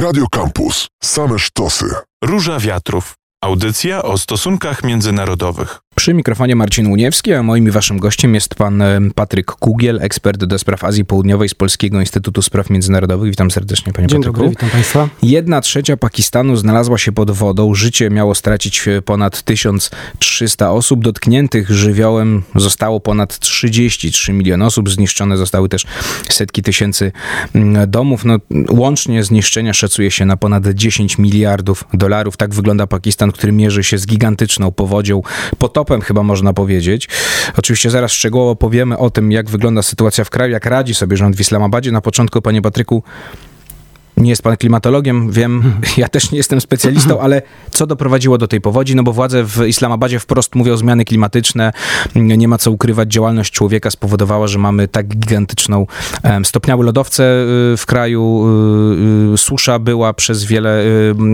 Radio Campus. Same sztosy. Róża Wiatrów. Audycja o stosunkach międzynarodowych. Przy mikrofonie Marcin Uniewski, a moim i waszym gościem jest pan Patryk Kugiel, ekspert do spraw Azji Południowej z Polskiego Instytutu Spraw Międzynarodowych. Witam serdecznie, panie Dzień Patryku. dobry, witam państwa. Jedna trzecia Pakistanu znalazła się pod wodą. Życie miało stracić e, ponad 1300 osób. Dotkniętych żywiołem zostało ponad 33 miliony osób. Zniszczone zostały też setki tysięcy mm, domów. No, łącznie zniszczenia szacuje się na ponad 10 miliardów dolarów. Tak wygląda Pakistan, który mierzy się z gigantyczną powodzią, chyba można powiedzieć. Oczywiście zaraz szczegółowo powiemy o tym, jak wygląda sytuacja w kraju, jak radzi sobie rząd w Islamabadzie. Na początku, panie Patryku, nie jest pan klimatologiem, wiem, ja też nie jestem specjalistą, ale co doprowadziło do tej powodzi? No bo władze w Islamabadzie wprost mówią zmiany klimatyczne, nie ma co ukrywać, działalność człowieka spowodowała, że mamy tak gigantyczną, em, stopniałe lodowce y, w kraju, y, y, susza była przez wiele,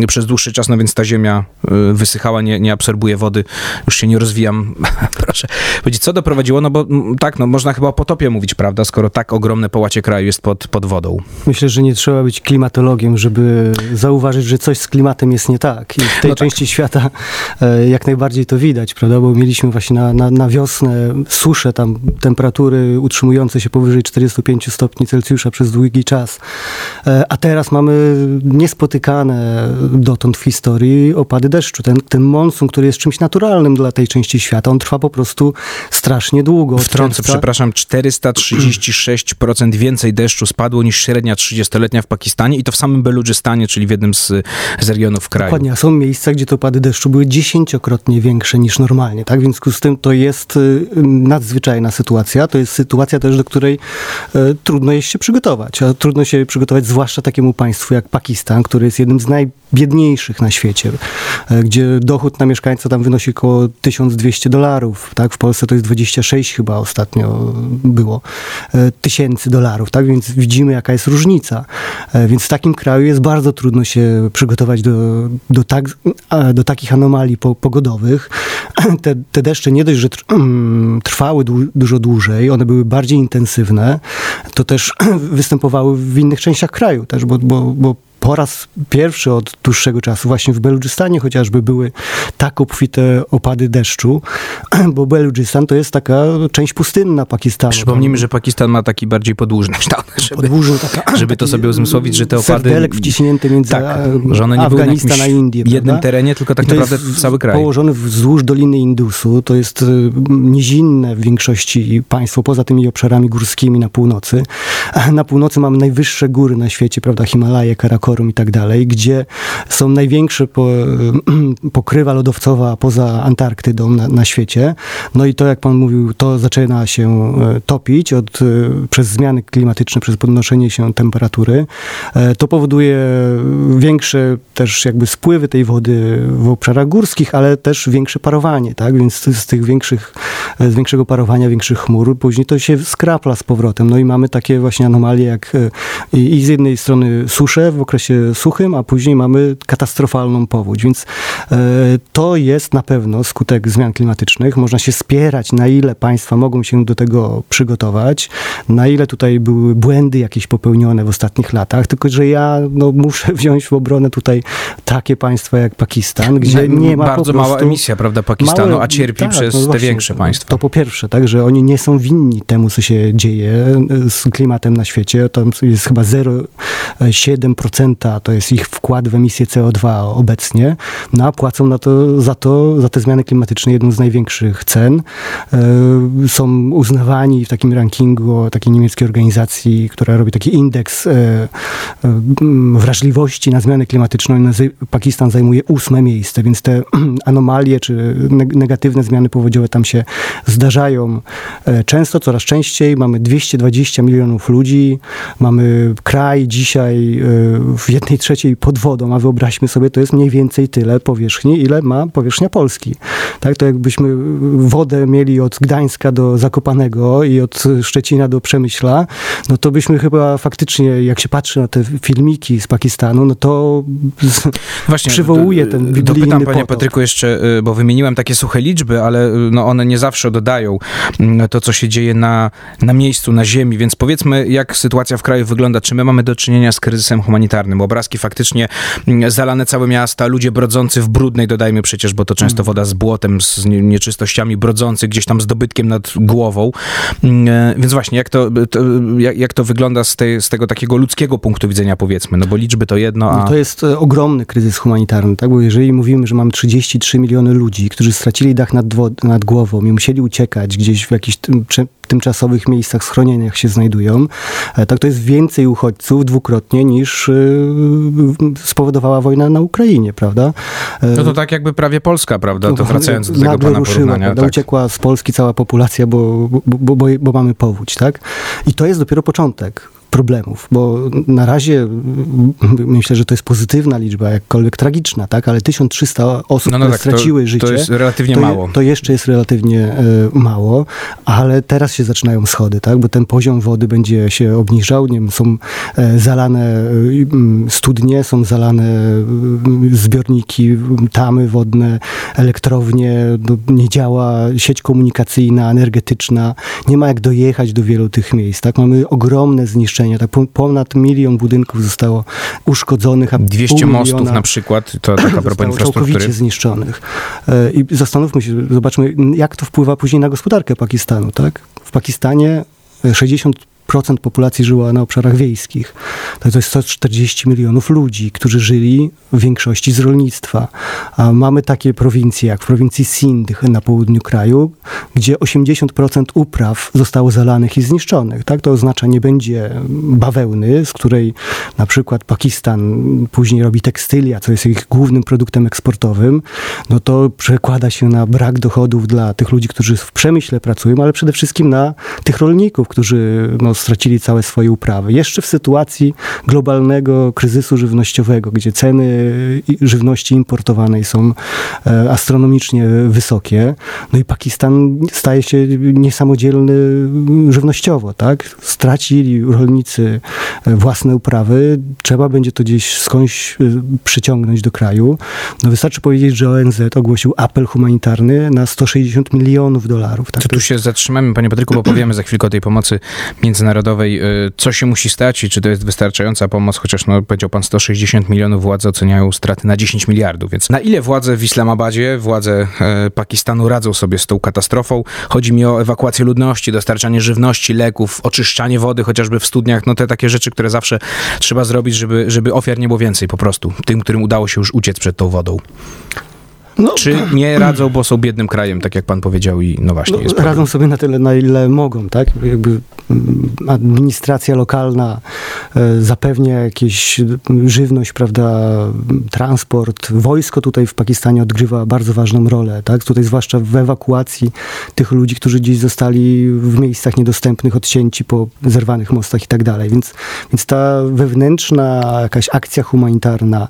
przez dłuższy czas, no więc ta ziemia wysychała, nie, nie absorbuje wody, już się nie rozwijam, proszę powiedzieć, co doprowadziło, no bo tak, no można chyba o potopie mówić, prawda, skoro tak ogromne połacie kraju jest pod, pod wodą. Myślę, że nie trzeba być klimatologiem, żeby zauważyć, że coś z klimatem jest nie tak. I w tej No tak. części świata e, jak najbardziej to widać, prawda? Bo mieliśmy właśnie na, na, na wiosnę suszę, tam temperatury utrzymujące się powyżej 45 stopni Celsjusza przez długi czas. E, A teraz mamy niespotykane dotąd w historii opady deszczu. Ten, ten monsun, który jest czymś naturalnym dla tej części świata, on trwa po prostu strasznie długo. Wtrącę, przepraszam, 436% więcej deszczu spadło niż średnia 30-letnia w Pakistanie i to w samym Beludżystanie, czyli w jednym z, z regionów kraju. Dokładnie, a są miejsca, gdzie to opady deszczu były dziesięciokrotnie większe niż normalnie, tak? W związku z tym to jest y, nadzwyczajna sytuacja. To jest sytuacja też, do której e, trudno jest się przygotować. A trudno się przygotować zwłaszcza takiemu państwu jak Pakistan, który jest jednym z najbiedniejszych na świecie, e, gdzie dochód na mieszkańca tam wynosi około 1200 dolarów, tak? W Polsce to jest 26 chyba ostatnio było tysięcy dolarów, tak? Więc widzimy, jaka jest różnica. Więc w takim kraju jest bardzo trudno się przygotować do, do, tak, do takich anomalii po, pogodowych. Te, te deszcze nie dość, że mm, trwały dużo dłużej, one były bardziej intensywne, to też występowały w innych częściach kraju też, bo, bo, bo po raz pierwszy od dłuższego czasu, właśnie w Beludżystanie chociażby były tak obfite opady deszczu, bo Beludżystan to jest taka część pustynna Pakistanu. Przypomnijmy, że Pakistan ma taki bardziej podłużny kształt, żeby, Podwórzny taka, żeby to sobie uzmysłowić, że te opady... serdelek wciśnięty między Tak, że one nie Afganistan a Indię. jednym prawda? terenie, tylko tak naprawdę jest cały kraj. Położony wzdłuż Doliny Indusu, to jest y, nizinne w większości państwo, poza tymi obszarami górskimi na północy. Na północy mamy najwyższe góry na świecie, prawda, Himalaje, Karakorum i tak dalej, gdzie są największe po, pokrywa lodowcowa poza Antarktydą na, na świecie. No i to, jak pan mówił, to zaczyna się e, topić od, e, przez zmiany klimatyczne, przez podnoszenie się temperatury. E, To powoduje większe też jakby spływy tej wody w obszarach górskich, ale też większe parowanie, tak? Więc z tych większych, z większego parowania, większych chmur, później to się skrapla z powrotem. No i mamy takie właśnie anomalie jak e, i z jednej strony susze w okresie suchym, a później mamy katastrofalną powódź. Więc e, to jest na pewno skutek zmian klimatycznych. Można się spierać, na ile państwa mogą się do tego przygotować, na ile tutaj były błędy jakieś popełnione w ostatnich latach, tylko że ja no, muszę wziąć w obronę tutaj takie państwa jak Pakistan, gdzie nie ma Bardzo po prostu... mała emisja, prawda, Pakistanu, Małe- a cierpi tak, przez no te właśnie, większe państwa. To po pierwsze, tak, że oni nie są winni temu, co się dzieje y, z klimatem na świecie. Tam jest chyba 0,7% to jest ich wkład w emisję CO2 obecnie, no a płacą na to, za to, za te zmiany klimatyczne jedną z największych cen. Y, Są uznawani w takim rankingu takiej niemieckiej organizacji, która robi taki indeks y, y, wrażliwości na zmiany klimatyczne. Pakistan zajmuje ósme miejsce, więc te anomalie czy neg- negatywne zmiany powodziowe tam się zdarzają e, często, coraz częściej. Mamy 220 milionów ludzi, mamy kraj dzisiaj e, w jednej trzeciej pod wodą, a wyobraźmy sobie, to jest mniej więcej tyle powierzchni, ile ma powierzchnia Polski. Tak, to jakbyśmy wodę mieli od Gdańska do Zakopanego i od Szczecina do Przemyśla, no to byśmy chyba faktycznie, jak się patrzy na te filmiki z Pakistanu, no to przywołuje ten biblijny Dopytam, panie. Patryku, jeszcze, y, bo wymieniłem takie suche liczby, ale y, no one nie zawsze zawsze oddają mm, to, co się dzieje na, na miejscu, na ziemi. Więc powiedzmy, jak sytuacja w kraju wygląda. Czy my mamy do czynienia z kryzysem humanitarnym? Obrazki faktycznie mm, zalane całe miasta, ludzie brodzący w brudnej, dodajmy przecież, bo to często woda z błotem, z nie- nieczystościami, brodzący gdzieś tam z dobytkiem nad głową. Mm, e, Więc właśnie, jak to, to, jak, jak to wygląda z, tej, z tego takiego ludzkiego punktu widzenia, powiedzmy? No bo liczby to jedno, a... No to jest e, ogromny kryzys humanitarny, tak? bo jeżeli mówimy, że mamy 33 miliony ludzi, którzy stracili dach nad, nad głową i musieli uciekać gdzieś w jakichś tym, tymczasowych miejscach, schronieniach się znajdują, e, tak to jest więcej uchodźców dwukrotnie niż e, spowodowała wojna na Ukrainie, prawda? E, No to tak jakby prawie Polska, prawda? To no, wracając do tego pana ruszyła, porównania. prawda? Tak. Uciekła z Polski cała populacja, bo, bo, bo, bo, bo mamy powódź, tak? I to jest dopiero początek problemów, bo na razie myślę, że to jest pozytywna liczba, jakkolwiek tragiczna, tak? Ale 1300 osób, No, no które tak, to, straciły życie, to jest relatywnie to, mało. to jeszcze jest relatywnie e, mało, ale teraz się zaczynają schody, tak? Bo ten poziom wody będzie się obniżał, nie wiem, są e, zalane m, studnie, są zalane zbiorniki, tamy wodne, elektrownie, no, nie działa sieć komunikacyjna, energetyczna, nie ma jak dojechać do wielu tych miejsc, tak? Mamy ogromne zniszczenia. Tak ponad milion budynków zostało uszkodzonych. A 200 mostów na przykład, to tak a propos infrastruktury. całkowicie zniszczonych. E, I zastanówmy się, zobaczmy, jak to wpływa później na gospodarkę Pakistanu, tak? W Pakistanie 60 procent populacji żyła na obszarach wiejskich. To jest 140 milionów ludzi, którzy żyli w większości z rolnictwa. A mamy takie prowincje jak w prowincji Sindh na południu kraju, gdzie 80% upraw zostało zalanych i zniszczonych. Tak? To oznacza nie będzie bawełny, z której na przykład Pakistan później robi tekstylia, co jest ich głównym produktem eksportowym. No to przekłada się na brak dochodów dla tych ludzi, którzy w przemyśle pracują, ale przede wszystkim na tych rolników, którzy no, stracili całe swoje uprawy. Jeszcze w sytuacji globalnego kryzysu żywnościowego, gdzie ceny żywności importowanej są e, astronomicznie wysokie, no i Pakistan staje się niesamodzielny żywnościowo, tak? Stracili rolnicy e, własne uprawy, trzeba będzie to gdzieś skądś e, przyciągnąć do kraju. No wystarczy powiedzieć, że ONZ ogłosił apel humanitarny na 160 milionów dolarów. Tak? To tu się zatrzymamy, panie Patryku, bo powiemy za chwilkę o tej pomocy międzynarodowej. Y, Co się musi stać i czy to jest wystarczająca pomoc, chociaż no, powiedział pan 160 milionów, władze oceniają straty na 10 miliardów, więc na ile władze w Islamabadzie, władze e, Pakistanu radzą sobie z tą katastrofą? Chodzi mi o ewakuację ludności, dostarczanie żywności, leków, oczyszczanie wody chociażby w studniach, no te takie rzeczy, które zawsze trzeba zrobić, żeby, żeby ofiar nie było więcej po prostu, tym, którym udało się już uciec przed tą wodą. No, Czy nie radzą, bo są biednym krajem, tak jak pan powiedział i no właśnie, No, radzą sobie na tyle, na ile mogą, tak? Jakby administracja lokalna e, zapewnia jakieś żywność, prawda, transport. Wojsko tutaj w Pakistanie odgrywa bardzo ważną rolę, tak? Tutaj zwłaszcza w ewakuacji tych ludzi, którzy gdzieś zostali w miejscach niedostępnych, odcięci po zerwanych mostach i tak dalej. Więc, więc ta wewnętrzna jakaś akcja humanitarna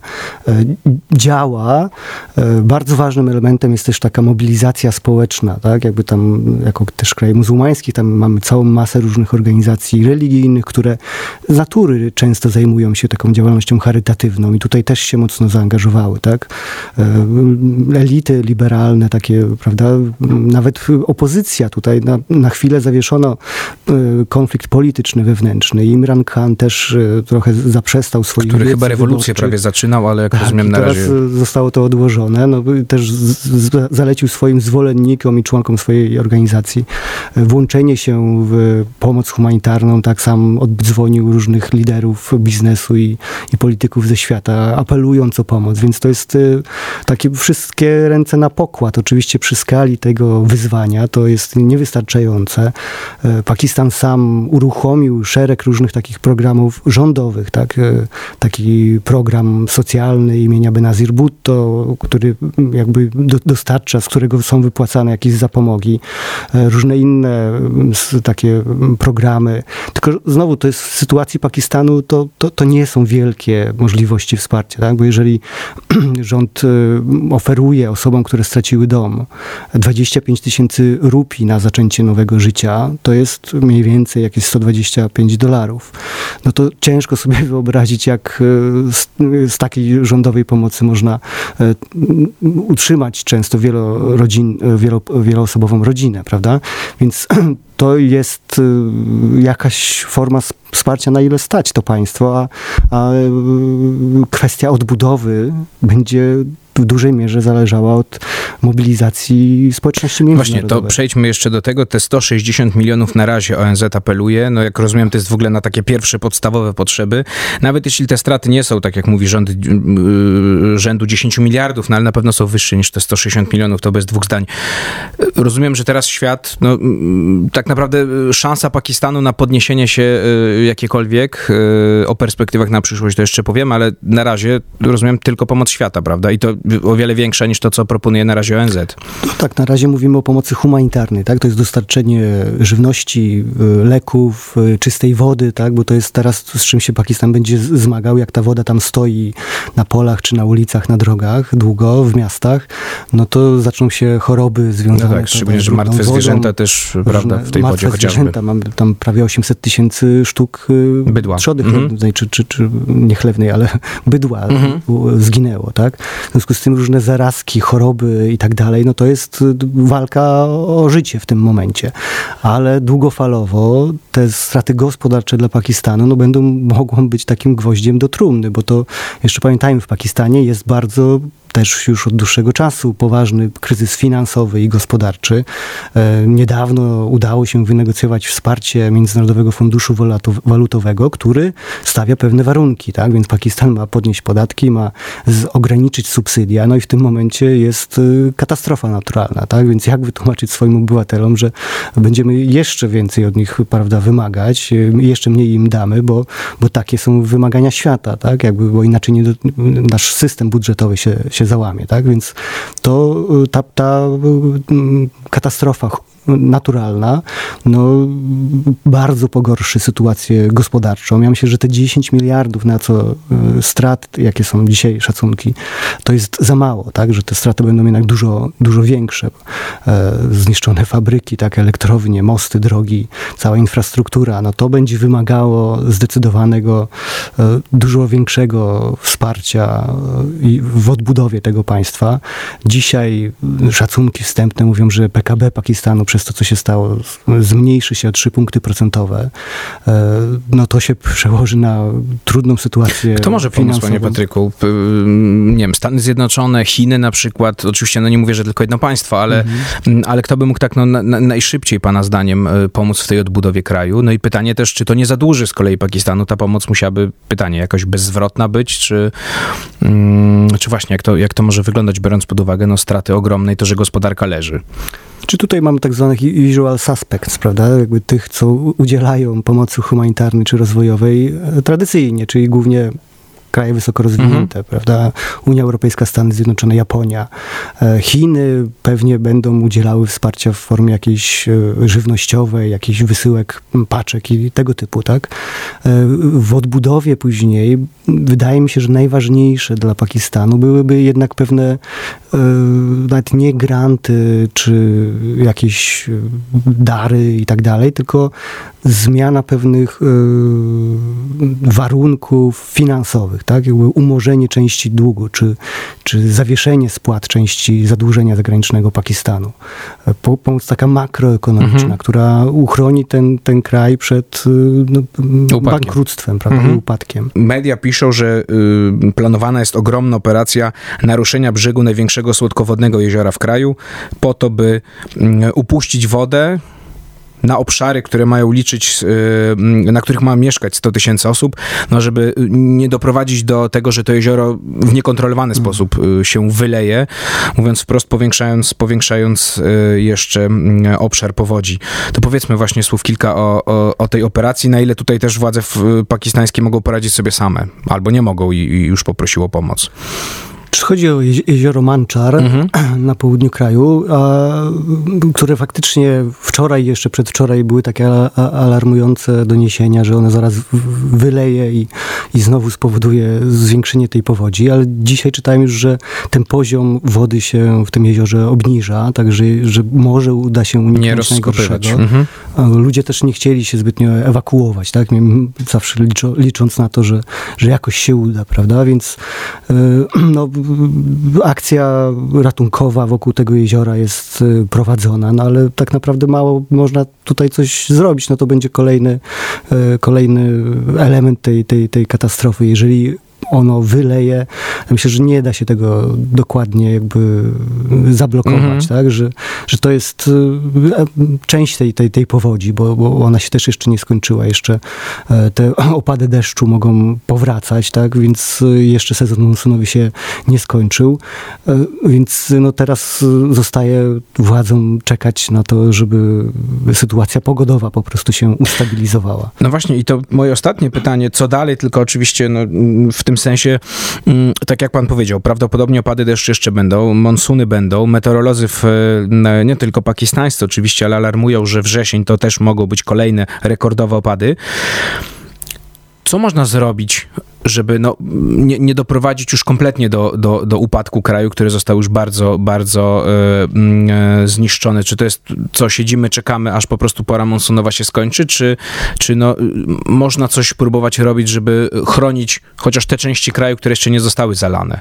e, działa. E, Bardzo ważnym elementem jest też taka mobilizacja społeczna, tak? Jakby tam, jako też kraj muzułmański, tam mamy całą masę różnych organizacji religijnych, które z natury często zajmują się taką działalnością charytatywną i tutaj też się mocno zaangażowały, tak? E, Elity liberalne, takie, prawda? Nawet opozycja tutaj na, na chwilę zawieszono e, konflikt polityczny wewnętrzny. Imran Khan też e, trochę zaprzestał swoich który chyba rewolucję wyborczych. prawie zaczynał, ale jak Tak, rozumiem na teraz razie... zostało to odłożone. No, też zalecił swoim zwolennikom i członkom swojej organizacji włączenie się w pomoc humanitarną. Tak sam oddzwonił różnych liderów biznesu i, i polityków ze świata, apelując o pomoc. Więc to jest e, takie wszystkie ręce na pokład. Oczywiście przy skali tego wyzwania to jest niewystarczające. E, Pakistan sam uruchomił szereg różnych takich programów rządowych, tak? E, Taki program socjalny imienia Benazir Bhutto, który jakby do, dostarcza, z którego są wypłacane jakieś zapomogi, różne inne takie programy. Tylko znowu to jest w sytuacji Pakistanu, to, to, to nie są wielkie możliwości wsparcia, tak? Bo jeżeli rząd e, oferuje osobom, które straciły dom 25 tysięcy rupii na zaczęcie nowego życia, to jest mniej więcej jakieś 125 dolarów. No to ciężko sobie wyobrazić, jak e, z, z takiej rządowej pomocy można utrzymać często wielorodzi- wielo, wieloosobową rodzinę, prawda? Więc to jest y, jakaś forma wsparcia, na ile stać to państwo, a, a y, kwestia odbudowy będzie w dużej mierze zależała od mobilizacji społeczności międzynarodowej. Właśnie, to przejdźmy jeszcze do tego. Te 160 milionów na razie ONZ apeluje. No jak rozumiem, to jest w ogóle na takie pierwsze podstawowe potrzeby. Nawet jeśli te straty nie są, tak jak mówi rząd, yy, rzędu 10 miliardów, no ale na pewno są wyższe niż te 160 milionów, to bez dwóch zdań. Rozumiem, że teraz świat, no mm, tak naprawdę szansa Pakistanu na podniesienie się yy, jakiekolwiek o perspektywach na przyszłość to jeszcze powiem, ale na razie rozumiem tylko pomoc świata, prawda? I to o wiele większa niż to, co proponuje na razie ONZ. No tak, na razie mówimy o pomocy humanitarnej, tak? To jest dostarczenie żywności, y, leków, y, czystej wody, tak? Bo to jest teraz, z czym się Pakistan będzie zmagał, jak ta woda tam stoi na polach, czy na ulicach, na drogach, długo, w miastach, no to zaczną się choroby związane... No tak, szczególnie, że martwe wodą, zwierzęta też, prawda, w tej wodzie chociażby. zwierzęta, mamy tam prawie 800 tysięcy sztuk y, bydła. trzody, mhm. czy, czy, czy nie chlewnej, ale bydła mhm. zginęło, tak? W związku z tym różne zarazki, choroby i tak dalej, no to jest walka o życie w tym momencie. Ale długofalowo te straty gospodarcze dla Pakistanu no będą, mogą być takim gwoździem do trumny, bo to jeszcze pamiętajmy, w Pakistanie jest bardzo też już od dłuższego czasu poważny kryzys finansowy i gospodarczy. E, niedawno udało się wynegocjować wsparcie Międzynarodowego Funduszu Walutowego, który stawia pewne warunki, tak? Więc Pakistan ma podnieść podatki, ma ograniczyć subsydia, no i w tym momencie jest e, katastrofa naturalna, tak? Więc jak wytłumaczyć swoim obywatelom, że będziemy jeszcze więcej od nich, prawda, wymagać, e, jeszcze mniej im damy, bo, bo takie są wymagania świata, tak? Jakby, bo inaczej nie nasz system budżetowy się, się załamie, tak? Więc to y, ta, ta y, katastrofa naturalna, no, bardzo pogorszy sytuację gospodarczą. Ja myślę, że te 10 miliardów na co y, strat, jakie są dzisiaj szacunki, to jest za mało, tak, że te straty będą jednak dużo, dużo większe. E, zniszczone fabryki, tak, elektrownie, mosty, drogi, cała infrastruktura, no to będzie wymagało zdecydowanego, e, dużo większego wsparcia e, w odbudowie tego państwa. Dzisiaj szacunki wstępne mówią, że PKB Pakistanu przez to, co się stało, zmniejszy się o 3 punkty procentowe, e, no to się przełoży na trudną sytuację Kto może pomóc, panie Patryku? Nie wiem, Stany Zjednoczone, Chiny na przykład, oczywiście no nie mówię, że tylko jedno państwo, ale, mhm. ale kto by mógł tak no, na, najszybciej, pana zdaniem, e, pomóc w tej odbudowie kraju? No i pytanie też, czy to nie zadłuży z kolei Pakistanu? Ta pomoc musiałaby, pytanie, jakoś bezzwrotna być, czy, mm, czy właśnie jak to, jak to może wyglądać, biorąc pod uwagę no, straty ogromne i to, że gospodarka leży? Czy tutaj mamy tak zwanych usual suspects, prawda? Jakby tych, co udzielają pomocy humanitarnej czy rozwojowej e, tradycyjnie, czyli głównie kraje wysoko rozwinięte, mhm. prawda? Unia Europejska, Stany Zjednoczone, Japonia. E, Chiny pewnie będą udzielały wsparcia w formie jakiejś e, żywnościowej, jakichś wysyłek paczek i tego typu, tak? W odbudowie później wydaje mi się, że najważniejsze dla Pakistanu byłyby jednak pewne nawet nie granty, czy jakieś dary i tak dalej, tylko zmiana pewnych warunków finansowych tak? Jakby umorzenie części długu, czy, czy zawieszenie spłat części zadłużenia zagranicznego Pakistanu. Pomoc taka makroekonomiczna, mhm. która uchroni ten, ten kraj przed y, no, bankructwem, prawda, mhm. upadkiem. Media piszą, że y, planowana jest ogromna operacja naruszenia brzegu największego słodkowodnego jeziora w kraju, po to, by y, upuścić wodę na obszary, które mają liczyć, y, na których ma mieszkać 100 tysięcy osób, no żeby nie doprowadzić do tego, że to jezioro w niekontrolowany mm. sposób y, się wyleje, mówiąc wprost, powiększając, powiększając y, jeszcze mm, obszar powodzi. To powiedzmy właśnie słów kilka o, o, o tej operacji, na ile tutaj też władze pakistańskie mogą poradzić sobie same, albo nie mogą i, i już poprosiło o pomoc. Chodzi o jezioro Manczar mhm. na południu kraju, a, które faktycznie wczoraj, jeszcze przedwczoraj były takie alarmujące doniesienia, że ono zaraz wyleje i, i znowu spowoduje zwiększenie tej powodzi, ale dzisiaj czytałem już, że ten poziom wody się w tym jeziorze obniża, także że może uda się uniknąć najgorszego. Mhm. Ludzie też nie chcieli się zbytnio ewakuować, tak? Zawsze licząc na to, że, że jakoś się uda, prawda? Więc e, no, akcja ratunkowa wokół tego jeziora jest y, prowadzona, no ale tak naprawdę mało można tutaj coś zrobić. No to będzie kolejny, y, kolejny element tej, tej, tej katastrofy. Jeżeli ono wyleje. Myślę, że nie da się tego dokładnie jakby zablokować, mhm. tak? Że, że to jest e, część tej, tej, tej powodzi, bo, bo ona się też jeszcze nie skończyła. Jeszcze e, te opady deszczu mogą powracać, tak? Więc jeszcze sezon monsunowy się nie skończył. E, więc no teraz zostaje władzom czekać na to, żeby sytuacja pogodowa po prostu się ustabilizowała. No właśnie i to moje ostatnie pytanie, co dalej, tylko oczywiście no, w tym sensie, mm, tak jak pan powiedział, prawdopodobnie opady deszczu jeszcze będą, monsuny będą. Meteorolodzy w, nie tylko pakistańscy oczywiście, ale alarmują, że wrzesień to też mogą być kolejne rekordowe opady. Co można zrobić, żeby no, nie, nie doprowadzić już kompletnie do, do, do upadku kraju, który został już bardzo, bardzo e, e, zniszczony? Czy to jest co, siedzimy, czekamy, aż po prostu pora monsunowa się skończy, czy, czy no, można coś próbować robić, żeby chronić chociaż te części kraju, które jeszcze nie zostały zalane?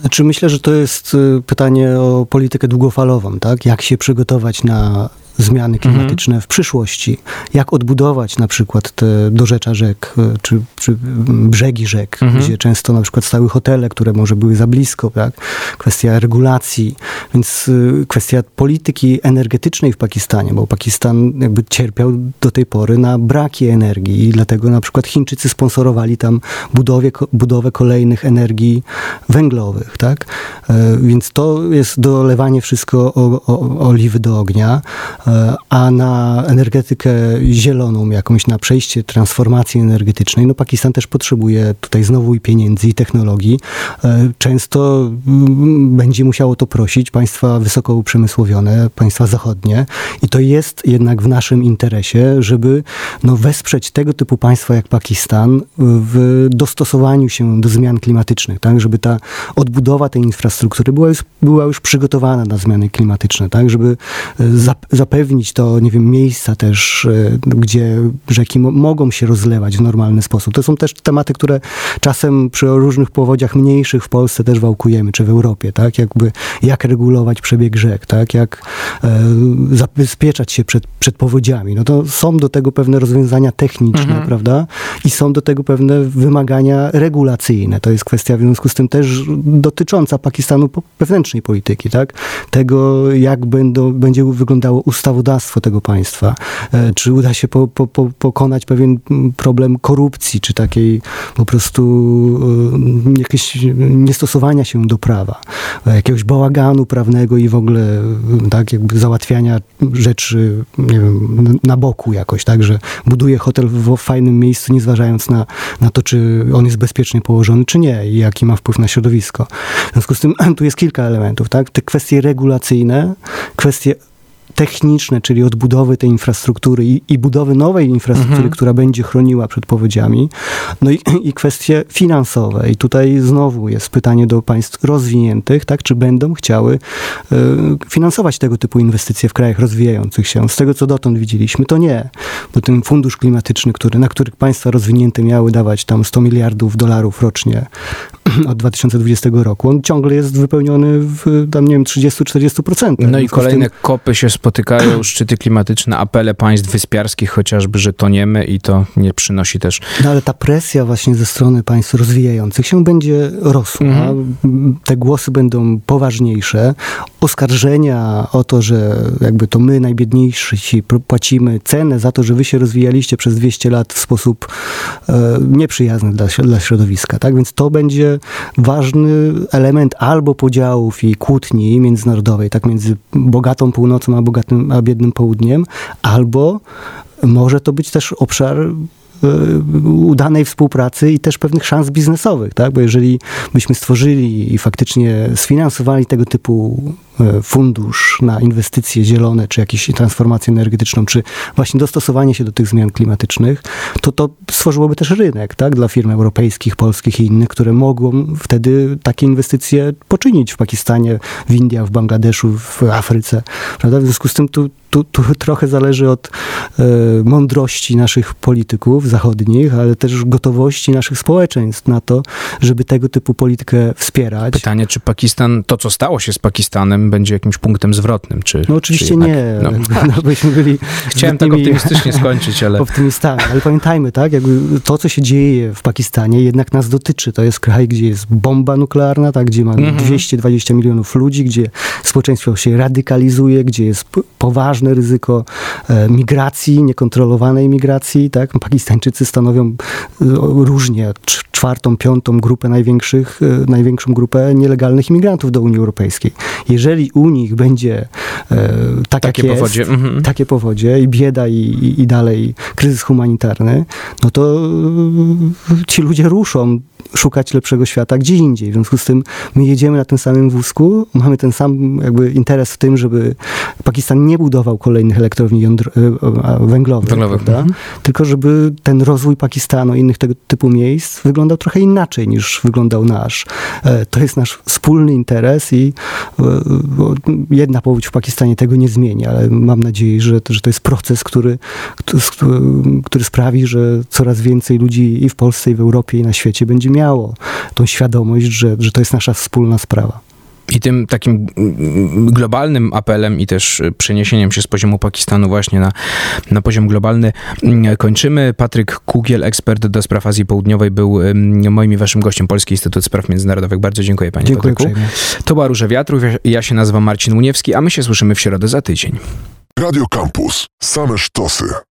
Znaczy myślę, że to jest y, pytanie o politykę długofalową, tak? Jak się przygotować na zmiany mhm. klimatyczne mhm. w przyszłości. Jak odbudować na przykład te dorzecza rzek, e, czy, czy brzegi rzek, mhm. gdzie często na przykład stały hotele, które może były za blisko, tak? Kwestia regulacji, więc y, kwestia polityki energetycznej w Pakistanie, bo Pakistan jakby cierpiał do tej pory na braki energii i dlatego na przykład Chińczycy sponsorowali tam budowie, budowę kolejnych energii węglowych, tak? E, więc to jest dolewanie wszystko o, o, oliwy do ognia. E, a na energetykę zieloną, jakąś na przejście transformacji energetycznej, no Pakistan też potrzebuje tutaj znowu i pieniędzy, i technologii. E, często mm, będzie musiało to prosić państwa wysoko uprzemysłowione, państwa zachodnie. I to jest jednak w naszym interesie, żeby no, wesprzeć tego typu państwa jak Pakistan w dostosowaniu się do zmian klimatycznych, tak, żeby ta odbudowa tej infrastruktury była już, była już przygotowana na zmiany klimatyczne, tak, żeby zapewnić zapewnić to, nie wiem, miejsca też, e, gdzie rzeki mogą się rozlewać w normalny sposób. To są też tematy, które czasem przy różnych powodziach mniejszych w Polsce też wałkujemy, czy w Europie, tak? Jakby, jak regulować przebieg rzek, tak? Jak e, zabezpieczać się przed, przed powodziami. No to są do tego pewne rozwiązania techniczne, mhm. prawda? I są do tego pewne wymagania regulacyjne. To jest kwestia w związku z tym też dotycząca Pakistanu wewnętrznej polityki, tak? Tego, jak będą, będzie wyglądało ustawa ustawodawstwo tego państwa, e, czy uda się po, po, po, pokonać pewien problem korupcji, czy takiej po prostu e, jakieś niestosowania się do prawa, e, jakiegoś bałaganu prawnego i w ogóle tak jakby załatwiania rzeczy, nie wiem, na boku jakoś, tak, że buduje hotel w fajnym miejscu, nie zważając na, na to, czy on jest bezpiecznie położony, czy nie i jaki ma wpływ na środowisko. W związku z tym tu jest kilka elementów, tak, te kwestie regulacyjne, kwestie techniczne, czyli odbudowy tej infrastruktury i, i budowy nowej infrastruktury, mhm. która będzie chroniła przed powodziami, no i, i kwestie finansowe. I tutaj znowu jest pytanie do państw rozwiniętych, tak, czy będą chciały y, finansować tego typu inwestycje w krajach rozwijających się. Z tego, co dotąd widzieliśmy, to nie. Bo ten fundusz klimatyczny, który, na który państwa rozwinięte miały dawać tam 100 miliardów dolarów rocznie od 2020 roku, on ciągle jest wypełniony w tam, nie wiem, 30-40%. No i kolejne kopy się spotykają, szczyty klimatyczne, apele państw wyspiarskich chociażby, że toniemy i to nie przynosi też... No ale ta presja właśnie ze strony państw rozwijających się będzie rosła. Mhm. Te głosy będą poważniejsze. Oskarżenia o to, że jakby to my najbiedniejsi płacimy cenę za to, że wy się rozwijaliście przez 200 lat w sposób e, nieprzyjazny dla, dla środowiska. Tak? Więc to będzie ważny element albo podziałów i kłótni międzynarodowej, tak między bogatą północą a bogatym, a biednym południem, albo może to być też obszar udanej współpracy i też pewnych szans biznesowych, tak? Bo jeżeli byśmy stworzyli i faktycznie sfinansowali tego typu e, fundusz na inwestycje zielone, czy jakąś transformację energetyczną, czy właśnie dostosowanie się do tych zmian klimatycznych, to to stworzyłoby też rynek, tak? Dla firm europejskich, polskich i innych, które mogą wtedy takie inwestycje poczynić w Pakistanie, w Indiach, w Bangladeszu, w Afryce, prawda? W związku z tym tu tu, tu trochę zależy od e, mądrości naszych polityków, zachodnich, ale też gotowości naszych społeczeństw na to, żeby tego typu politykę wspierać. Pytanie, czy Pakistan, to co stało się z Pakistanem, będzie jakimś punktem zwrotnym? Czy, No oczywiście czy jednak- nie. No. No, byśmy byli Chciałem tak optymistycznie skończyć, ale optymistami, ale pamiętajmy, tak, jakby to, co się dzieje w Pakistanie, jednak nas dotyczy. To jest kraj, gdzie jest bomba nuklearna, tak, gdzie ma Mhm. 220 milionów ludzi, gdzie społeczeństwo się radykalizuje, gdzie jest poważne ryzyko e, migracji, niekontrolowanej migracji, tak. Pakistańczycy stanowią e, różnie cz- czwartą, piątą grupę największych, e, największą grupę nielegalnych imigrantów do Unii Europejskiej. Jeżeli u nich będzie tak takie jak jest, powodzie. Mhm. takie powodzie i bieda i, i, i dalej kryzys humanitarny, no to y, ci ludzie ruszą szukać lepszego świata gdzie indziej. W związku z tym my jedziemy na tym samym wózku, mamy ten sam jakby interes w tym, żeby Pakistan nie budował kolejnych elektrowni jądr- y, a, węglowych, Węglowych, prawda? mhm. tylko żeby ten rozwój Pakistanu i innych tego typu miejsc wyglądał trochę inaczej niż wyglądał nasz. E, To jest nasz wspólny interes i e, jedna powódź w Pakistanie tego nie zmieni, ale mam nadzieję, że to, że to jest proces, który, który sprawi, że coraz więcej ludzi i w Polsce, i w Europie, i na świecie będzie miało tą świadomość, że, że to jest nasza wspólna sprawa. I tym takim mm, globalnym apelem i też przeniesieniem się z poziomu Pakistanu właśnie na, na poziom globalny mm, kończymy. Patryk Kugiel, ekspert do spraw Azji Południowej, był ym, moim i waszym gościem Polski Instytut Spraw Międzynarodowych. Bardzo dziękuję panie Dziękuję Patryku. uprzejmie. To była Róże Wiatrów. Ja- Ja się nazywam Marcin Uniewski, a my się słyszymy w środę za tydzień. Radio Campus. Same sztosy.